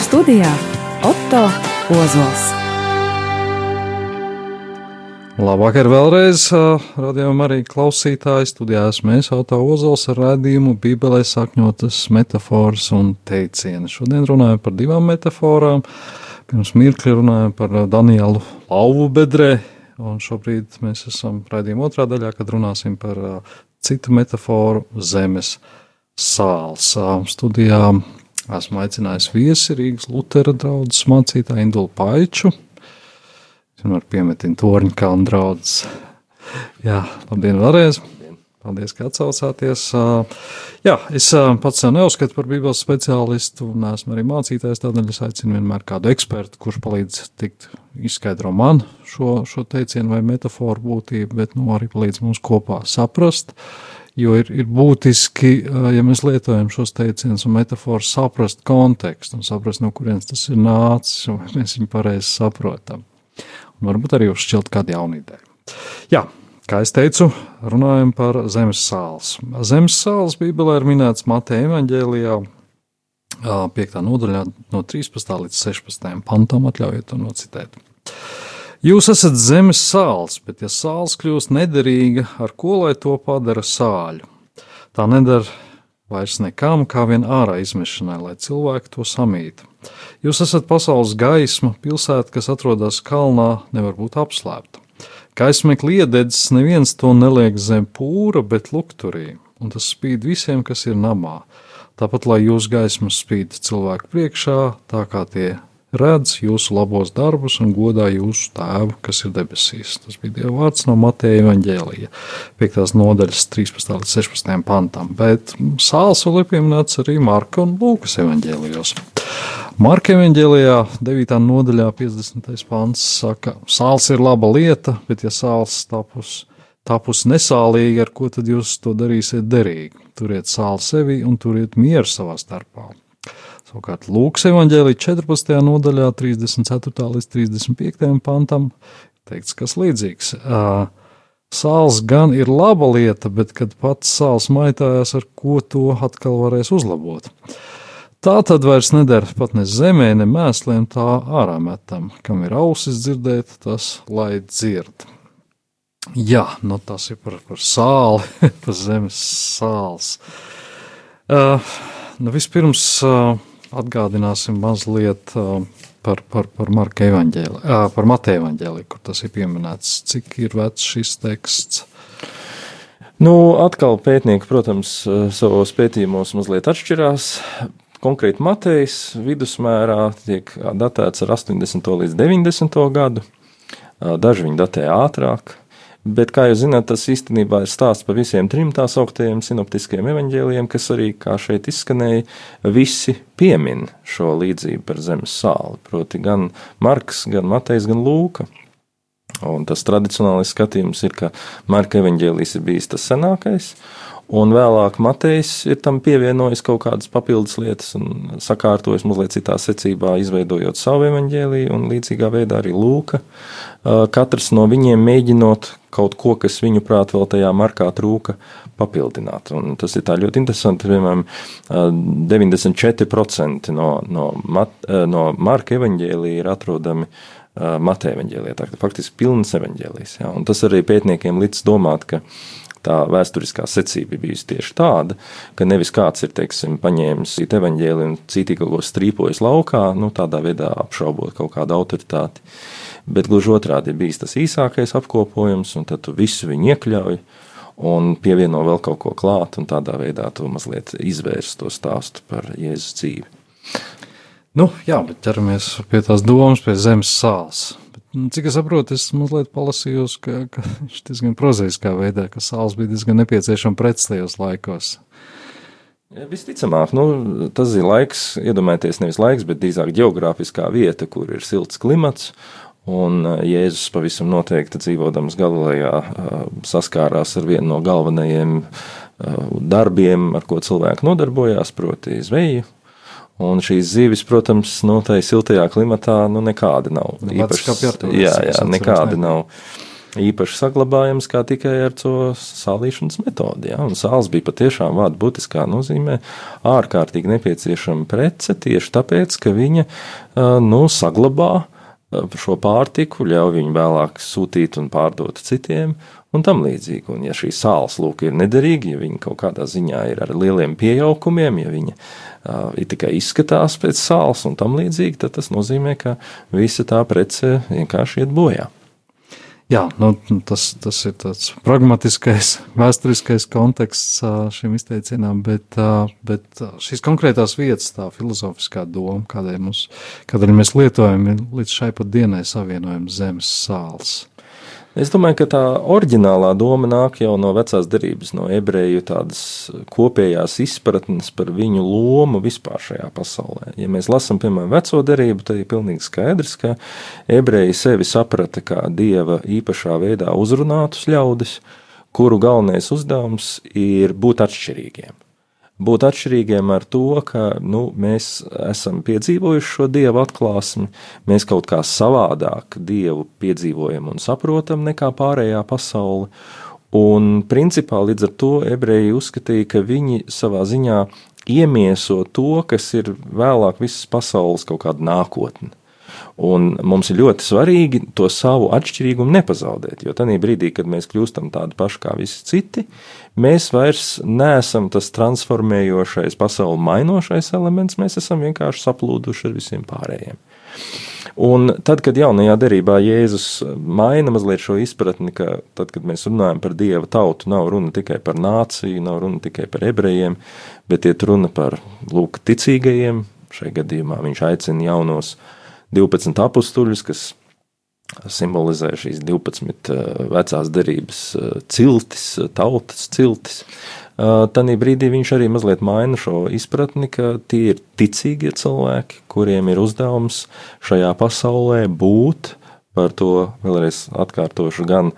Studijā Otto Ozols. Labvakar vēlreiz, radījumam arī klausītāji. Studijā esmu es, Auto Ozols, ar rādījumu Bībelē sakņotas metafāras un teicieni. Šodien runājam par divām metaforām. Pirms mirkļa runājam par Danielu Lauvu bedrē, un šobrīd mēs esam raidījuma otrā daļā, kad runāsim par citu metaforu zemes sāls. Studijā esmu aicinājis viesi Rīgas Lutera draudzes mācītāju Indulu Paiču. Vienmēr piemetina torņa kalnu draudzes. Jā, labdien vēlreiz! Paldies, ka atsaucāties. Jā, es pats sev neuzskatu par Bībeles speciālistu, un esmu arī mācītājs. Tādēļ es aicinu vienmēr kādu ekspertu, kurš palīdz tikt izskaidro man šo, šo teicienu vai metaforu būtību, bet nu, arī palīdz mums kopā saprast. Jo ir, ir būtiski, ja mēs lietojam šos teicienus un metaforus, saprast kontekstu un saprast, no kurienes tas ir nācis, un mēs viņu pareizi saprotam. Un varbūt arī uzšķilt kādu jaunu ideju. Jā, Kā jau teicu, runājam par zemes sāls. Zemes sāls Bībelē ir minēts Mateja evanģēlijā, 5. nodaļā, no 13. līdz 16. pantam, atļaujiet to nocitēt. Jūs esat zemes sāls, bet ja sāls kļūst nederīga, ar ko lai to padara sāļu? Tā nedara vairs nekam, kā vien ārā izmešanai, lai cilvēki to samītu. Jūs esat pasaules gaisma, pilsēta, kas atrodas kalnā, nevar būt apslēpta. Kaismekli iededzis, neviens to neliek zem pūra, bet lukturī, un tas spīd visiem, kas ir namā. Tāpat, lai jūsu gaismas spīd cilvēku priekšā, tā kā tie redz jūsu labos darbus un godā jūsu tēvu, kas ir debesīs. Tas bija Dieva vārds no Mateja Evanģēlija, 5. nodaļas 13. līdz 16. pantam, bet sāls vēl ir pieminēts arī Marka un Lūkas evanģēlijos. Marka evanģēlijā 9. nodaļā 50. pants saka, sāls ir laba lieta, bet ja sāls tapus, tapus nesālīgi, ar ko tad jūs to darīsiet derīgi? Turiet sāli sevi un turiet mieru savā starpā. Savukārt Lūkas evanģēlī 14. nodaļā, 34. līdz 35. pantam, teikts kas līdzīgs. Sāls gan ir laba lieta, bet kad pats sāls maitājās, ar ko to atkal varēs uzlabot. Tā tad vairs nedara pat ne zemē, ne mēsliem, tā ārā metam. Kam ir ausis dzirdēt, tas lai dzird. Jā, nu tas ir par, par sāli, par zemes sāls. Uh, nu vispirms uh, atgādināsim mazliet uh, par, par, par Marka evaņģēli, uh, par Mateja evaņģēli, kur tas ir pieminēts. Cik ir vecs šis teksts? Nu, atkal pētnieki, protams, savos pētījumos mazliet atšķirās. Konkrēti Matejs vidusmērā tiek datēts ar 80. līdz 90. gadu. Daži viņi datē ātrāk, Bet, kā jūs zināt, tas īstenībā ir stāsts par visiem trim tā sauktajiem sinoptiskiem evaņģēliem, kas arī, kā šeit izskanēja, visi piemin šo līdzību par zemes sāli. Proti, gan Marks, gan Matejs, gan Lūka. Un tas tradicionālais skatījums ir, ka Marka evaņģēlīs ir bijis tas senākais, Un vēlāk Matejs ir tam pievienojis kaut kādas papildus lietas un sakārtojis mazliet citā secībā, izveidojot savu evaņģēliju, un līdzīgā veidā arī Lūka. Katrs no viņiem mēģinot kaut ko, kas viņu prāt vēl tajā markā trūka, papildināt. Un tas ir ļoti interesanti. Piemēram, 94% no, no, mat, no Marka evaņģēlija ir atrodami Mateja evaņģēlijā. Tā ir faktiski pilns evaņģēlijs. Ja? Tas arī pētniekiem līdz domāt, ka tā vēsturiskā secība bijusi tieši tāda, ka nevis kāds ir teiksim, paņēmis evaņģēliju un citīgi kaut ko strīpojis laukā, nu, tādā veidā apšaubot kaut kādu autoritāti. Bet gluži otrādi ir bijis tas īsākais apkopojums, un tad tu visu viņu iekļauj un pievieno vēl kaut ko klāt, un tādā veidā tu mazliet izvērst to stāstu par Jēzus dzīvi. Nu, jā, bet ķeramies pie tās domas, pie zemes sāls. Nu, cik es saprotu, es mazliet palasīju, ka, ka viņš diezgan prozaiskā veidā, ka sāls bija diezgan nepieciešama pretstajos laikos. Visticamāk, nu, tas ir laiks, iedomājieties, nevis laiks, bet drīzāk geogrāfiskā vieta, kur ir silts klimats. Un eh, Jēzus pavisam noteikti dzīvodams Galilejā eh, saskārās ar vienu no galvenajiem eh, darbiem, ar ko cilvēki nodarbojās, proti, zveju. Un šīs zivis, protams, nu, tajā siltajā klimatā nu, nekāda nav. Nu, Īpaši, jā, jā, nekāda nav īpaši saglabājams kā tikai ar to sālīšanas metodi. Ja? Un sāls bija patiešām vārdu būtiskā nozīmē ārkārtīgi nepieciešama prece tieši tāpēc, ka viņa nu, saglabā šo pārtiku, ļauj viņu vēlāk sūtīt un pārdot citiem, un tam līdzīgi. Un, ja šī sāls lūk ir nederīga, ja viņa kaut kādā ziņā ir ar lieliem pieaukumiem, ja viņa uh, tikai izskatās pēc sāls un tam līdzīgi, tad tas nozīmē, ka visa tā prece vienkārši iet bojā. Jā, nu, tas, tas ir tāds pragmatiskais, vēsturiskais konteksts šim izteicienam, bet, bet šīs konkrētās vietas, tā filozofiskā doma, kādēļ, mums, kādēļ mēs lietojam, ir līdz šai pat dienai savienojam zemes sāls. Es domāju, ka tā oriģinālā doma nāk jau no vecās derības, no ebreju tādas kopējās izpratnes par viņu lomu vispār šajā pasaulē. Ja mēs lasām, piemēram, veco derību, tad ir pilnīgi skaidrs, ka ebreji sevi saprata kā dieva īpašā veidā uzrunātus ļaudis, kuru galvenais uzdevums ir būt atšķirīgiem būt atšķirīgiem ar to, ka nu, mēs esam piedzīvojuši šo dievu atklāsmi, mēs kaut kā savādāk dievu piedzīvojam un saprotam nekā pārējā pasaule. Un principā līdz ar to ebreji uzskatīja, ka viņi savā ziņā iemieso to, kas ir vēlāk visas pasaules kaut kāda nākotne. Un mums ir ļoti svarīgi to savu atšķirīgumu nepazaudēt, jo tajā brīdī, kad mēs kļūstam tādi paši kā visi citi, mēs vairs neesam tas transformējošais, pasauli mainošais elements, mēs esam vienkārši saplūduši ar visiem pārējiem. Un tad, kad jaunajā derībā Jēzus maina mazliet šo izpratni, ka tad, kad mēs runājam par dieva tautu, nav runa tikai par nāciju, nav runa tikai par ebrejiem, bet iet runa par lūk, ticīgajiem. Šajā gadījumā viņš aicina jaunos 12 apstuļus, kas simbolizē šīs 12 eh, vecās derības eh, ciltis, eh, tautas ciltis. Tanī brīdī viņš arī mazliet maina šo izpratni, ka tie ir ticīgie cilvēki, kuriem ir uzdevums šajā pasaulē būt par to vēlreiz atkārtošu gan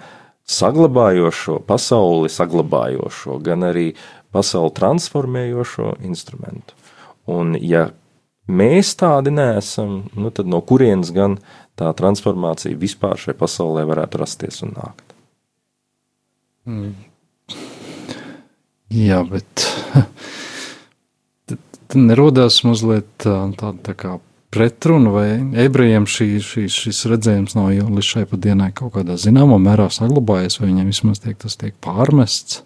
saglabājošo pasauli, saglabājošo, gan arī pasauli transformējošo instrumentu. Un ja mēs tādi neesam, nu tad no kurienes gan tā transformācija vispār šajā pasaulē varētu rasties un nākt? Mm. Jā, bet tad nerodās mazliet tāda tā kā pretruna, vai ebrejiem šī, šī, šis redzējums nav jau līdz šai pat dienai kaut kādā zināmā mērā saglabājies, vai viņiem vismaz tiek, tas tiek pārmests?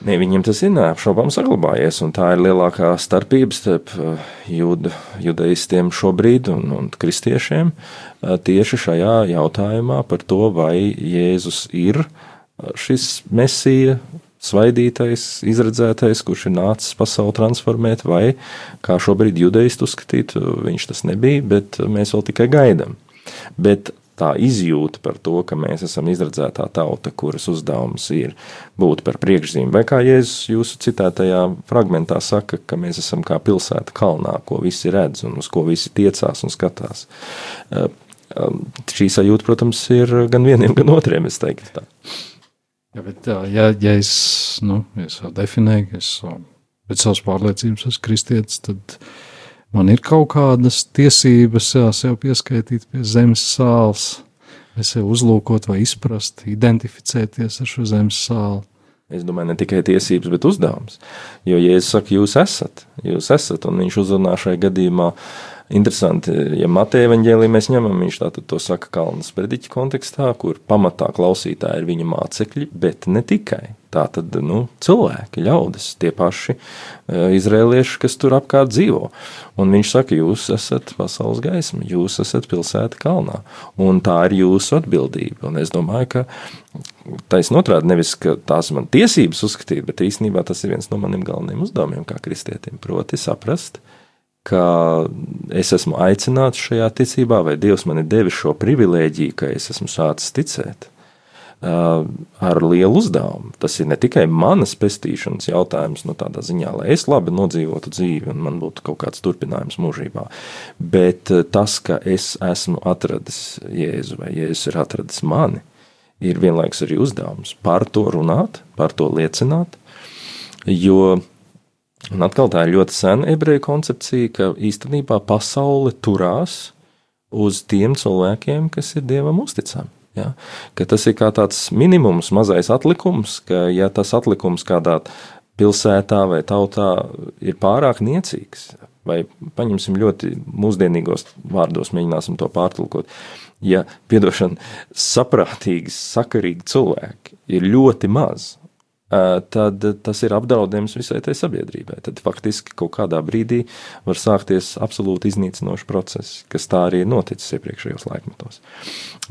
Ne, viņiem tas ir neapšaubām saglabājies, un tā ir lielākā starpība starp uh, juda, judaistiem šobrīd un, un kristiešiem uh, tieši šajā jautājumā par to, vai Jēzus ir uh, šis mesija, svaidītais, izredzētais, kurš ir nācis pasauli transformēt, vai kā šobrīd judaisti uzskatīt, viņš tas nebija, bet mēs vēl tikai gaidām. Bet tā izjūta par to, ka mēs esam izredzētā tauta, kuras uzdevums ir būt par priekšzīmi. Vai kā Jēzus jūsu citētajā fragmentā saka, ka mēs esam kā pilsēta kalnā, ko visi redz un uz ko visi tiecās un skatās. Eh, um, šī sajūta, protams, ir gan vieniem, gan otriem, es teiktu tā. Ja, bet, ja, ja es, nu, es definēju, ka es pēc savas pārliecības esmu kristietis, tad man ir kaut kādas tiesības jā, sev pieskaitīt pie zemes sāls, vai sev uzlūkot, vai izprast, identificēties ar šo zemes sāli. Es domāju, ne tikai tiesības, bet uzdevums. Jo, ja es saku, jūs esat, jūs esat, un viņš uzrunā šajā gadījumā, interesanti, ja Mateja evaņģēlī mēs ņemam, viņš tātad to saka Kalnas prediķa kontekstā, kur pamatā klausītāji ir viņa mācekļi, bet ne tikai. Tā tad nu, cilvēki, ļaudis, tie paši uh, izrēlieši, kas tur apkārt dzīvo. Un viņš saka, jūs esat pasaules gaisma, jūs esat pilsēta kalnā, un tā ir jūsu atbildība. Un es domāju, ka taisnība otrādi nevis, tās man tiesības uzskatīt, bet īstenībā tas ir viens no maniem galvenajiem uzdevumiem kā kristietim, proti saprast, ka es esmu aicināts šajā ticībā, vai Dievs man ir devis šo privilēģiju, ka es esmu sācis ticēt. Uh, ar lielu uzdevumu. Tas ir ne tikai manas pestīšanas jautājums, no nu, tādā ziņā, lai es labi nodzīvotu dzīvi un man būtu kaut kāds turpinājums mūžībā, bet uh, tas, ka es esmu atradis Jēzu vai Jēzus ir atradis mani, ir vienlaikus arī uzdevums par to runāt, par to liecināt, jo Un atkal tā ir ļoti sena ebreju koncepcija, ka īstenībā pasaule turās uz tiem cilvēkiem, kas ir dievam uzticami. Ja? Ka tas ir kā tāds minimums, mazais atlikums, ka ja tas atlikums kādā pilsētā vai tautā ir pārāk niecīgs, vai paņemsim ļoti mūsdienīgos vārdos, mēģināsim to pārtulkot. Ja, piedošana, saprātīgi, sakarīgi cilvēki ir ļoti maz, tad tas ir apdraudējums visai tai sabiedrībai. Tad faktiski kaut kādā brīdī var sākties absolūti iznīcinošs process, kas tā arī ir noticis iepriekšējos laikmetos.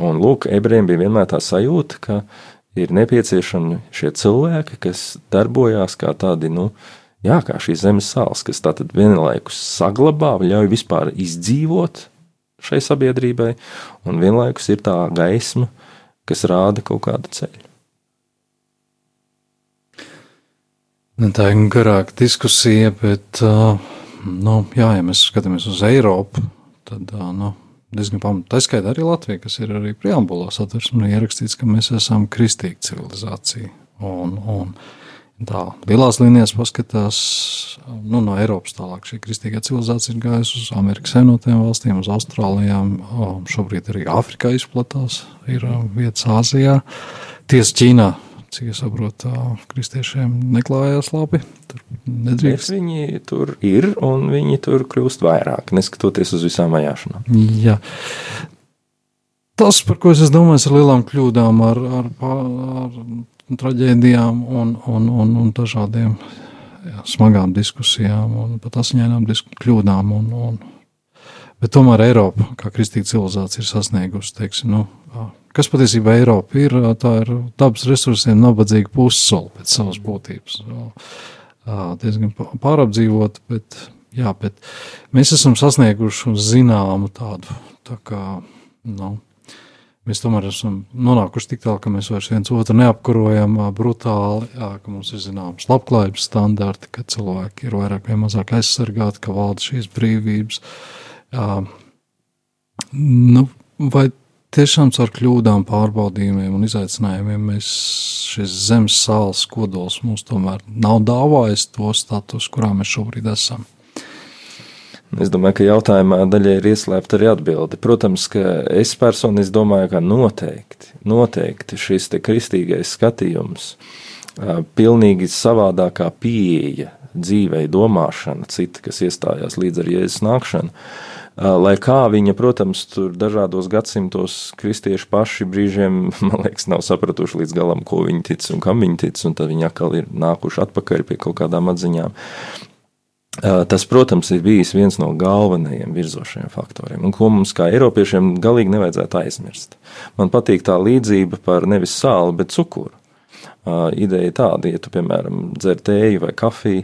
Un lūk, ebrejiem bija vienmēr tā sajūta, ka ir nepieciešami šie cilvēki, kas darbojās kā tādi, nu, jā, kā šīs zemes sāls, kas tātad vienlaikus saglabā, ļauj vispār izdzīvot šai sabiedrībai, un vienlaikus ir tā gaisma, kas rāda kaut kādu ceļu. Tā ir garāka diskusija, bet, uh, nu, jā, ja mēs skatāmies uz Eiropu, tad, uh, nu, diezgan pamatīgi. Tā skaitā arī Latvija, kas ir arī preambulā satversmē ierakstīts, ka mēs esam kristīga civilizācija. Un, un tā lielās līnijās paskatās, nu, no Eiropas tālāk šī kristīgā civilizācija ir gājusi uz Amerikas Savienotajām valstīm, uz Austrālijām, šobrīd arī Āfrikā izplatās, ir vietas Āzijā, tiesa Ķīnā cik es saprotu, kristiešiem neklājās labi. Tur nedrīkst. Bet viņi tur ir un viņi tur kļūst vairāk, neskatoties uz visām vajāšanām. Jā. Tas, par ko es domāju, ir lielām kļūdām, ar, ar, ar traģēdijām un, un, un, un dažādiem jā, smagām diskusijām un pat asiņainām kļūdām. Un, un, bet tomēr Eiropa, kā kristīga civilizācija, ir sasniegusi, teiksim, nu, kas patiesībā Eiropa ir, tā ir dabas resursiem nabadzīga pussole pēc savas būtības. Diezgan pārapdzīvot, bet, jā, bet mēs esam sasnieguši zināmu tādu, tā kā, nu, mēs tomēr esam nonākuši tik tālu, ka mēs vairs viens otru neapkarojam brutāli, jā, ka mums ir zināms labklājības standarti, ka cilvēki ir vairāk vai mazāk aizsargāti, ka valda šīs brīvības. Jā, nu, vai tiešām caur kļūdām, pārbaudījumiem un izaicinājumiem mēs šis zemes sāls kodols mums tomēr nav dāvājis to status, kurā mēs šobrīd esam. Es domāju, ka jautājumā daļai ir ieslēgta arī atbilde. Protams, ka es personīgi domāju, ka noteikti, noteikti šis kristīgais skatījums, pilnīgi savādākā pieeja dzīvei, domāšana, cita, kas iestājās līdz ar jēzus nākšanu, Lai kā viņa, protams, tur dažādos gadsimtos kristieši paši brīžiem, man liekas, nav sapratuši līdz galam, ko viņi tic un kam viņi tic, un tad viņi atkal ir nākuši atpakaļ pie kaut kādām atziņām. Tas, protams, ir bijis viens no galvenajiem virzošajiem faktoriem, un ko mums kā Eiropiešiem galīgi nevajadzētu aizmirst. Man patīk tā līdzība par nevis sāli, bet cukuru. Ideja tāda, ja tu, piemēram, dzer tēju vai kafiju,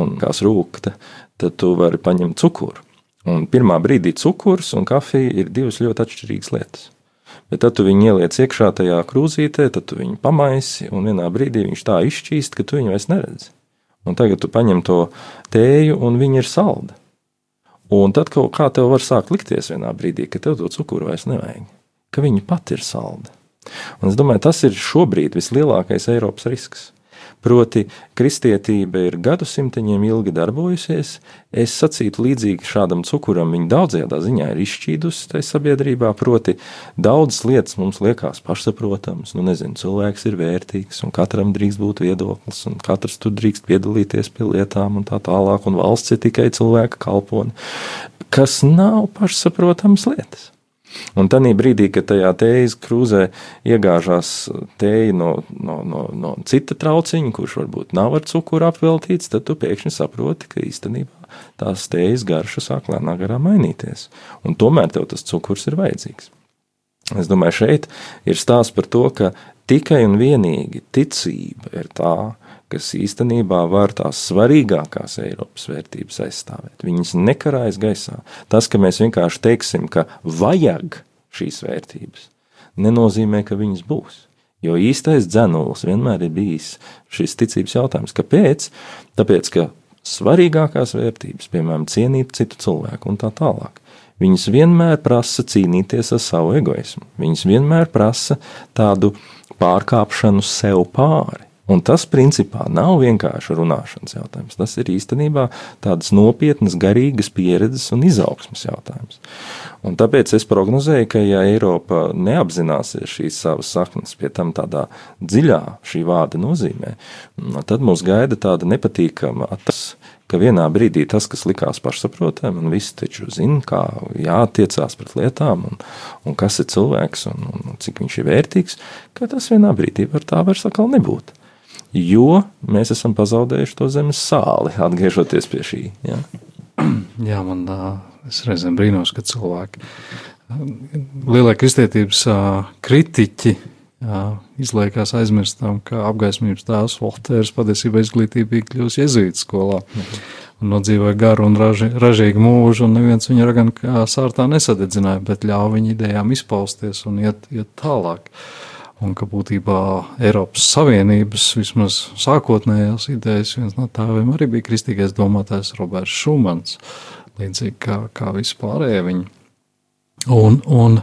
un kās rūkta, tad tu vari paņemt cukuru Un pirmā brīdī cukurs un kafija ir divas ļoti atšķirīgas lietas. Bet tad tu viņu ieliec iekšā tajā krūzītē, tad tu viņu pamaisi, un vienā brīdī viņš tā izšķīst, ka tu viņu vairs neredzi. Un tagad tu paņem to tēju, un viņa ir salda. Un tad kaut kā tev var sākt likties vienā brīdī, ka tev to cukuru vairs nevajag, ka viņa pati ir salda. Un es domāju, tas ir šobrīd vislielākais Eiropas risks. Proti, kristietība ir gadsimtiem ilgi darbojusies. Es sacītu, līdzīgi šādam cukuram, viņa daudzajā ziņā ir izšķīdusi tajā sabiedrībā. Proti, daudzas lietas mums liekas pašsaprotamas. Nu, nezinu, cilvēks ir vērtīgs, un katram drīkst būt viedoklis, un katrs tur drīkst piedalīties pie lietām, un tā tālāk, un valsts ir tikai cilvēka kalpone, kas nav pašsaprotamas lietas. Un tajā brīdī, kad tajā tējas krūzē iegāžās tēja no, no, no, no cita trauciņa, kurš varbūt nav ar cukuru apveltīts, tad tu pēkšņi saproti, ka īstenībā tās tējas garša sāk lēnām garā mainīties. Un tomēr tev tas cukurs ir vajadzīgs. Es domāju, šeit ir stāsts par to, ka tikai un vienīgi ticība ir tā, kas īstenībā var tās svarīgākās Eiropas vērtības aizstāvēt. Viņas nekarājas gaisā. Tas, ka mēs vienkārši teiksim, ka vajag šīs vērtības, nenozīmē, ka viņas būs. Jo īstais dzenulis vienmēr ir bijis šis ticības jautājums. Kāpēc? Tāpēc, ka svarīgākās vērtības, piemēram, cienīt citu cilvēku un tā tālāk, viņas vienmēr prasa cīnīties ar savu egoismu. Viņas vienmēr prasa tādu pārkāpšanu sev pāri. Un tas, principā, nav vienkārši runāšanas jautājums. Tas ir īstenībā tādas nopietnas, garīgas pieredzes un izaugsmas jautājums. Un tāpēc es prognozēju, ka, ja Eiropa neapzināsies šīs savas saknes, pie tam tādā dziļā šī vārda nozīmē, tad mūs gaida tāda nepatīkama attīstība ka vienā brīdī tas, kas likās pašsaprotami, un visi taču zina, kā jāattiecās pret lietām, un, un kas ir cilvēks, un, un cik viņš ir vērtīgs, ka tas vienā brīdī var tā vairs atkal nebūt. Jo mēs esam pazaudējuši to zemes sāli, atgriežoties pie šī. Ja? Jā, man reizēm brīnos, ka cilvēki, lielie kristietības kritiķi, izliekās aizmirstam, ka apgaismības tēvs Voltērs patiesībā izglītība bija kļuvusi jezuītas skolā. Un nodzīvoja garu un raži, ražīgu mūžu, un neviens viņa gan sārtā nesadedzināja, bet ļāva viņa idejām izpausties un iet, iet tālāk. Un ka būtībā Eiropas Savienības vismaz sākotnējās idejas viens no tēviem arī bija kristīgais domātājs Roberts Šumans, līdzīgi kā, kā vispārējie viņi. Un, un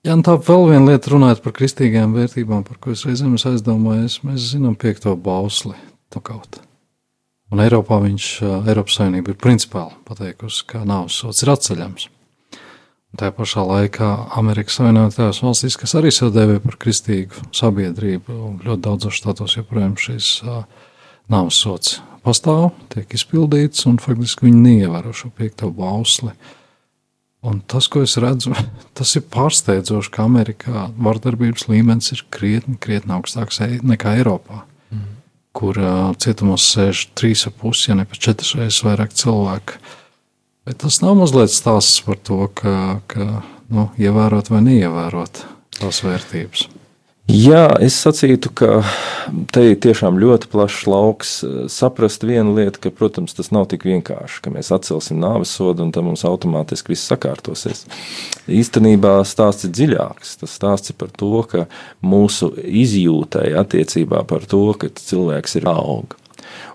Jā, un tā vēl viena lieta, runājot par kristīgām vērtībām, par ko es reizēm aizdomājos, mēs zinām piekto bausli, to kaut. Un Eiropā viņš, Eiropas Savienība ir principāli pateikusi, ka nāves sots ir atceļams. Tajā pašā laikā Amerikas Savienotajās valstīs, kas arī sev dēvē par kristīgu sabiedrību, un ļoti daudzos štatos joprojām uh, nāves sots pastāv, tiek izpildīts, un faktiski viņi neievēro šo piekto bausli. Un tas, ko es redzu, tas ir pārsteidzoši, ka Amerikā vardarbības līmenis ir krietni, krietni augstāks nekā Eiropā, mm. kur uh, cietumos sēž trīs ap pusi, ja ne pat četras reizes vairāk cilvēku. Bet tas nav mazliet stāsts par to, ka, ka nu, ievērot vai neievērot tās vērtības. Jā, es sacītu, ka te ir tiešām ļoti plašs lauks. Saprast vienu lietu, ka, protams, tas nav tik vienkārši, ka mēs atcelsim nāves sodu un tam mums automātiski viss sakārtosies. Īstenībā stāsts ir dziļāks. Tas stāsts ir par to, ka mūsu izjūtai attiecībā par to, ka cilvēks ir auga.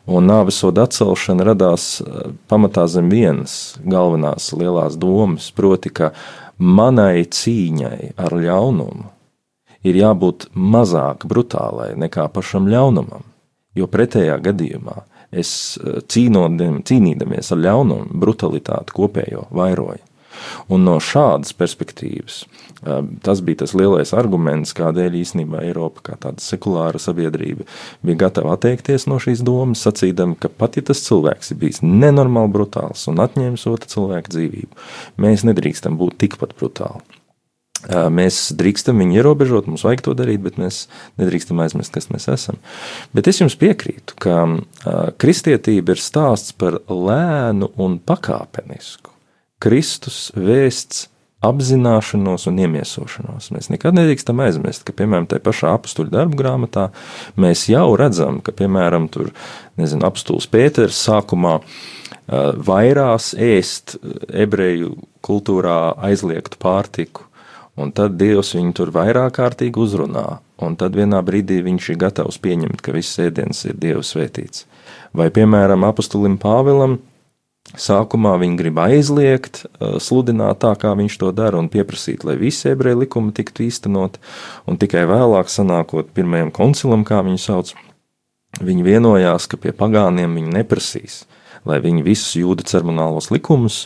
Un nāves soda atcelšana radās eh, pamatā zem vienas galvenās lielās domas, proti, ka manai cīņai ar ļaunumu ir jābūt mazāk brutālai nekā pašam ļaunumam. Jo pretējā gadījumā es eh, cīnodam, cīnīdamies ar ļaunumu, brutalitāti kopējo vairoju. Un no šādas perspektīvas tas bija tas lielais arguments, kādēļ īstenībā Eiropa, kā tāda sekulāra sabiedrība, bija gatava atteikties no šīs domas, sacīdama, ka pat ja tas cilvēks ir bijis nenormāli brutāls un atņēmis otru cilvēku dzīvību, mēs nedrīkstam būt tikpat brutāli. Mēs drīkstam viņu ierobežot, mums vajag to darīt, bet mēs nedrīkstam aizmirst, kas mēs esam. Bet es jums piekrītu, ka kristietība ir stāsts par lēnu un pakāpenisku Kristus vēsts apzināšanos un iemiesošanos. Mēs nekad nedrīkstam aizmirst, ka, piemēram, tajā pašā apakstuļu darbu grāmatā mēs jau redzam, ka, piemēram, tur, nezinu, apstults Pēters sākumā vairās ēst ebreju kultūrā aizliegtu pārtiku, Un tad Dievs viņu tur vairāk kārtīgi uzrunā, un tad vienā brīdī viņš ir gatavs pieņemt, ka viss ēdiens ir Dieva svētīts. Vai, piemēram, apustulim Pāvilam, sākumā viņi grib aizliegt, sludināt tā, kā viņš to dara, un pieprasīt, lai visi ebreju likumi tiktu īstenot, un tikai vēlāk, sanākot pirmajam koncilam, kā viņu sauc, viņi vienojās, ka pie pagāniem viņi neprasīs lai viņi visus jūdu ceremonālos likumus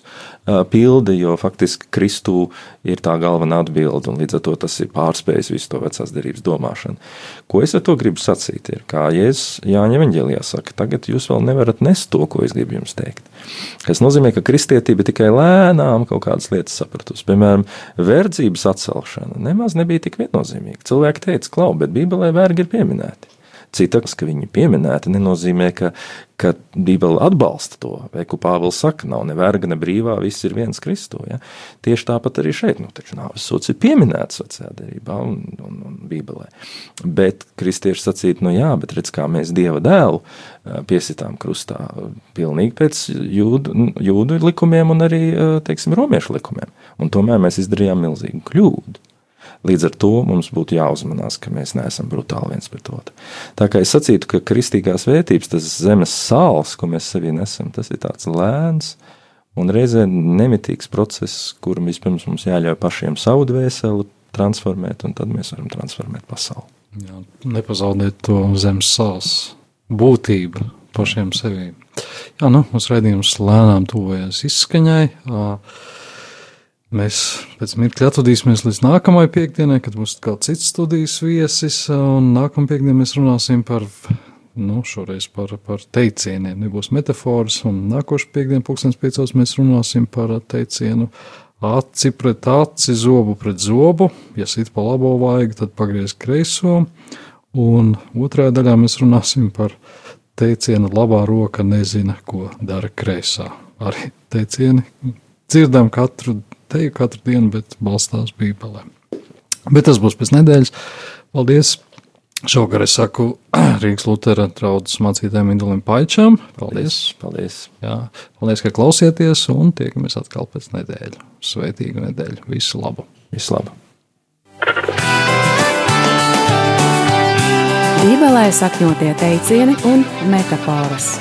pilda, jo faktiski Kristū ir tā galvenā atbilde, un līdz ar to tas ir pārspējis visu to vecās derības domāšanu. Ko es ar to gribu sacīt? Ir, kā Jēzus Jāņa Evanģelijā saka, tagad jūs vēl nevarat nest to, ko es gribu jums teikt. Tas nozīmē, ka kristietība tikai lēnām kaut kādas lietas sapratusi. Piemēram, verdzības atcelšana nemaz nebija tik viennozīmīga. Cilvēki teica, klau, bet Bībelē vergi ir pieminēti. Cita, ka viņi pieminēti, nenozīmē, ka, ka Bībele atbalsta to. Vai kā Pāvils saka, nav ne verga, ne brīvā, viss ir viens Kristu. Ja? Tieši tāpat arī šeit, nu, taču nāves sots ir pieminēts vecajā derībā un, un, un Bībelē. Bet kristieši sacīt, nu jā, bet redz, kā mēs Dieva dēlu piesitām krustā, pilnīgi pēc jūdu, jūdu likumiem un arī, teiksim, romiešu likumiem. Un tomēr mēs izdarījām milzīgu kļūdu. Līdz ar to mums būtu jāuzmanās, ka mēs neesam brutāli viens pret otru. Tā kā es sacītu, ka kristīgās vērtības, tas zemes sāls, ko mēs sevī nesam, tas ir tāds lēns un reizē nemitīgs process, kuram vispirms mums jāļauj pašiem savu dvēseli transformēt, un tad mēs varam transformēt pasauli. Jā, nepazaudēt to zemes sāls būtību pašiem sevī. Jā, nu, mūsu raidījums lēnām tuvojas izskaņai. Uh, Mēs pēc mirkļa atvadīsimies līdz nākamajai piekdienai, kad būs kāds cits studijas viesis. Nākamā piekdienā mēs runāsim par, nu, šoreiz par, par teicieniem. Nebūs metafors, un nākošais piekdienā, pulkstenis piecos, mēs runāsim par teicienu aci pret aci, zobu pret zobu. Ja sit pa labo vaigu, tad pagriez kreiso. Un otrajā daļā mēs runāsim par teicienu labā roka nezina, ko dara kreisā. Arī teicieni dzirdam katru teju katru dienu, bet balstās Bībelē. Bet tas būs pēc nedēļas. Paldies! Šovakar es saku Rīgas Lutera draudzes mācītājiem Indulim Paičam. Paldies! Paldies! Jā, paldies, ka klausieties un tiekamies atkal pēc nedēļas. Sveitīgu nedēļu! Visu labu! Visu labu! Bībelē sakņotie teicieni un metafāras.